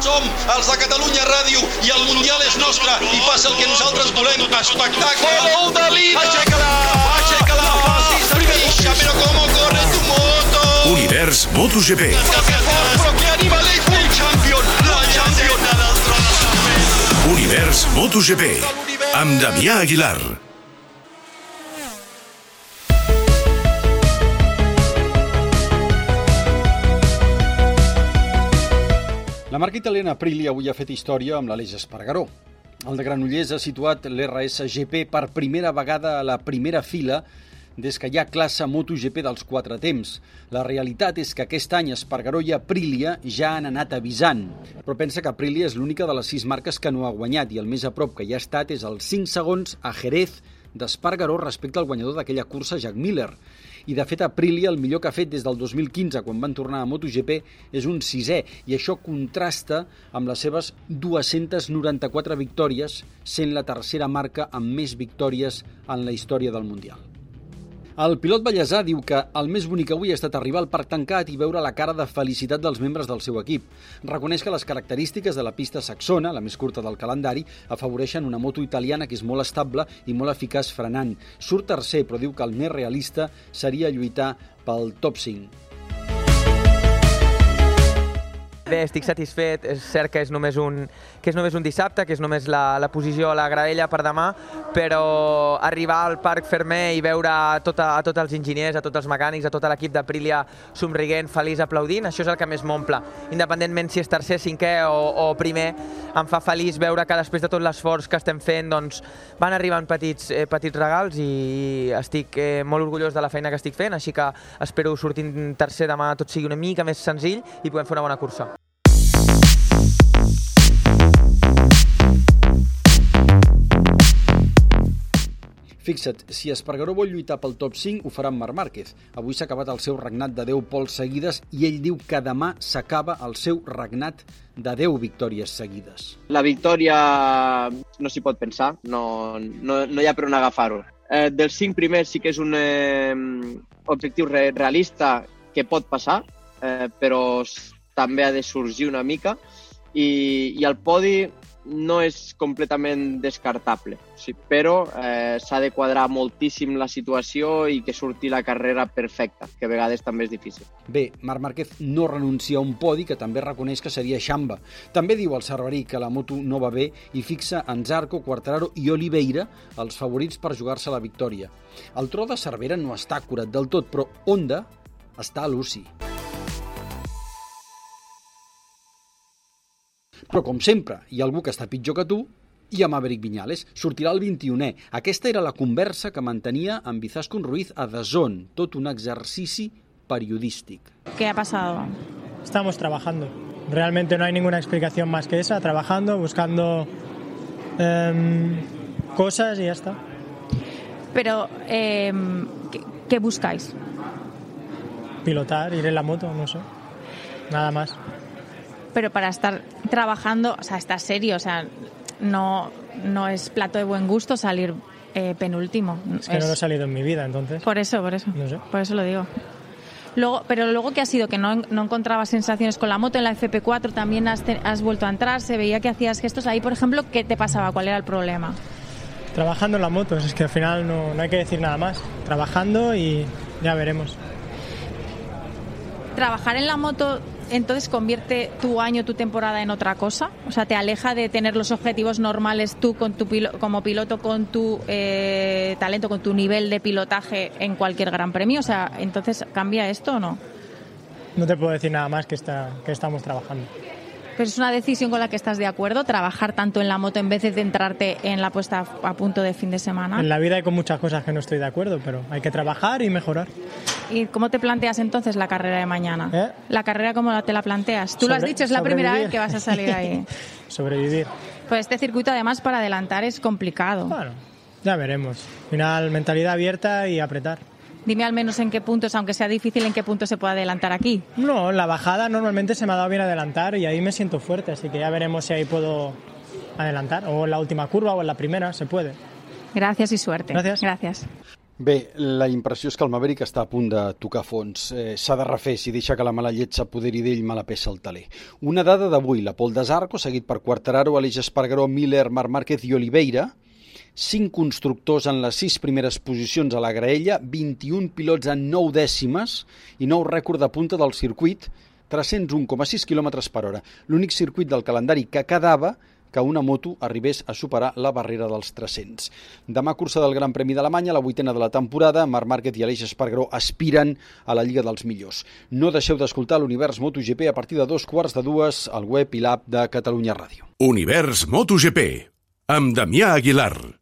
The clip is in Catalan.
Som els de Catalunya Ràdio i el Mundial és nostre i passa el que nosaltres volem. Espectacle! Gol de Lina! Aixeca-la! Aixeca-la! Fixa, però com corre tu moto! Univers MotoGP. Però que animal és! El champion! La champion! Univers MotoGP. Amb Damià Aguilar. La marca italiana Aprilia avui ha fet història amb l'Aleix Espargaró. El de Granollers ha situat l'RSGP per primera vegada a la primera fila des que hi ha classe MotoGP dels quatre temps. La realitat és que aquest any Espargaró i Aprilia ja han anat avisant. Però pensa que Aprilia és l'única de les sis marques que no ha guanyat i el més a prop que hi ha estat és els 5 segons a Jerez d'Espargaró respecte al guanyador d'aquella cursa, Jack Miller. I de fet Aprilia el millor que ha fet des del 2015 quan van tornar a MotoGP és un sisè i això contrasta amb les seves 294 victòries sent la tercera marca amb més victòries en la història del Mundial. El pilot ballesà diu que el més bonic avui ha estat arribar al parc tancat i veure la cara de felicitat dels membres del seu equip. Reconeix que les característiques de la pista saxona, la més curta del calendari, afavoreixen una moto italiana que és molt estable i molt eficaç frenant. Surt tercer, però diu que el més realista seria lluitar pel top 5. Bé, estic satisfet, és cert que és només un, que és només un dissabte, que és només la, la posició a la graella per demà, però arribar al Parc Fermer i veure a, tota, a tots els enginyers, a tots els mecànics, a tot l'equip d'Aprilia somriguent, feliç, aplaudint, això és el que més m'omple. Independentment si és tercer, cinquè o, o primer, em fa feliç veure que després de tot l'esforç que estem fent doncs, van arribant petits, eh, petits regals i estic eh, molt orgullós de la feina que estic fent, així que espero sortint tercer demà tot sigui una mica més senzill i puguem fer una bona cursa. Fixa't, si Espargaró vol lluitar pel top 5, ho farà amb Marc Márquez. Avui s'ha acabat el seu regnat de 10 pols seguides i ell diu que demà s'acaba el seu regnat de 10 victòries seguides. La victòria no s'hi pot pensar, no, no, no hi ha per on agafar-ho. Eh, dels cinc primers sí que és un eh, objectiu re realista que pot passar, eh, però també ha de sorgir una mica i, i el podi no és completament descartable, sí, però eh, s'ha de quadrar moltíssim la situació i que surti la carrera perfecta, que a vegades també és difícil. Bé, Marc Márquez no renuncia a un podi que també reconeix que seria xamba. També diu al Cerverí que la moto no va bé i fixa en Zarco, Quartararo i Oliveira els favorits per jugar-se la victòria. El tro de Cervera no està acurat del tot, però Honda està a l'UCI. Però, com sempre, hi ha algú que està pitjor que tu i amb Maverick Viñales. Sortirà el 21è. Aquesta era la conversa que mantenia amb Izaskun Ruiz a Dazón, tot un exercici periodístic. ¿Qué ha pasado? Estamos trabajando. Realmente no hay ninguna explicación más que esa, trabajando, buscando em, cosas y ya está. Pero, eh, ¿qué, qué buscáis? Pilotar, ir en la moto, no sé. Nada más. Pero para estar trabajando, o sea, está serio, o sea, no, no es plato de buen gusto salir eh, penúltimo. Es que no lo he salido en mi vida, entonces. Por eso, por eso. No sé. Por eso lo digo. Luego, pero luego que ha sido que no, no encontrabas sensaciones con la moto en la FP4, también has, te- has vuelto a entrar, se veía que hacías gestos ahí, por ejemplo, ¿qué te pasaba? ¿Cuál era el problema? Trabajando en la moto, es que al final no, no hay que decir nada más. Trabajando y ya veremos. ¿Trabajar en la moto entonces convierte tu año, tu temporada en otra cosa? O sea, ¿te aleja de tener los objetivos normales tú con tu pilo- como piloto, con tu eh, talento, con tu nivel de pilotaje en cualquier gran premio? O sea, entonces, ¿cambia esto o no? No te puedo decir nada más que, está, que estamos trabajando. Pero es una decisión con la que estás de acuerdo, trabajar tanto en la moto en vez de centrarte en la puesta a punto de fin de semana. En la vida hay con muchas cosas que no estoy de acuerdo, pero hay que trabajar y mejorar. ¿Y cómo te planteas entonces la carrera de mañana? ¿Eh? ¿La carrera cómo te la planteas? Tú lo has Sobre- dicho, es la primera sobrevivir. vez que vas a salir ahí. Sobrevivir. Pues este circuito además para adelantar es complicado. Bueno, ya veremos. Al final, mentalidad abierta y apretar. Dime al menos en qué puntos, aunque sea difícil, en qué punto se puede adelantar aquí. No, en la bajada normalmente se me ha dado bien adelantar y ahí me siento fuerte, así que ya veremos si ahí puedo adelantar, o en la última curva o en la primera, se puede. Gracias y suerte. Gracias. Gracias. Bé, la impressió és que el Maverick està a punt de tocar fons. Eh, S'ha de refer si deixa que la mala llet s'apoderi d'ell mala peça al taler. Una dada d'avui, la Pol Desarco, seguit per Quartararo, Aleix Espargaró, Miller, Marc Márquez i Oliveira, cinc constructors en les sis primeres posicions a la graella, 21 pilots en 9 dècimes i nou rècord de punta del circuit, 301,6 km per hora. L'únic circuit del calendari que quedava que una moto arribés a superar la barrera dels 300. Demà cursa del Gran Premi d'Alemanya, la vuitena de la temporada, Marc Márquez i Aleix Espargaró aspiren a la Lliga dels Millors. No deixeu d'escoltar l'Univers MotoGP a partir de dos quarts de dues al web i l'app de Catalunya Ràdio. Univers MotoGP, amb Damià Aguilar.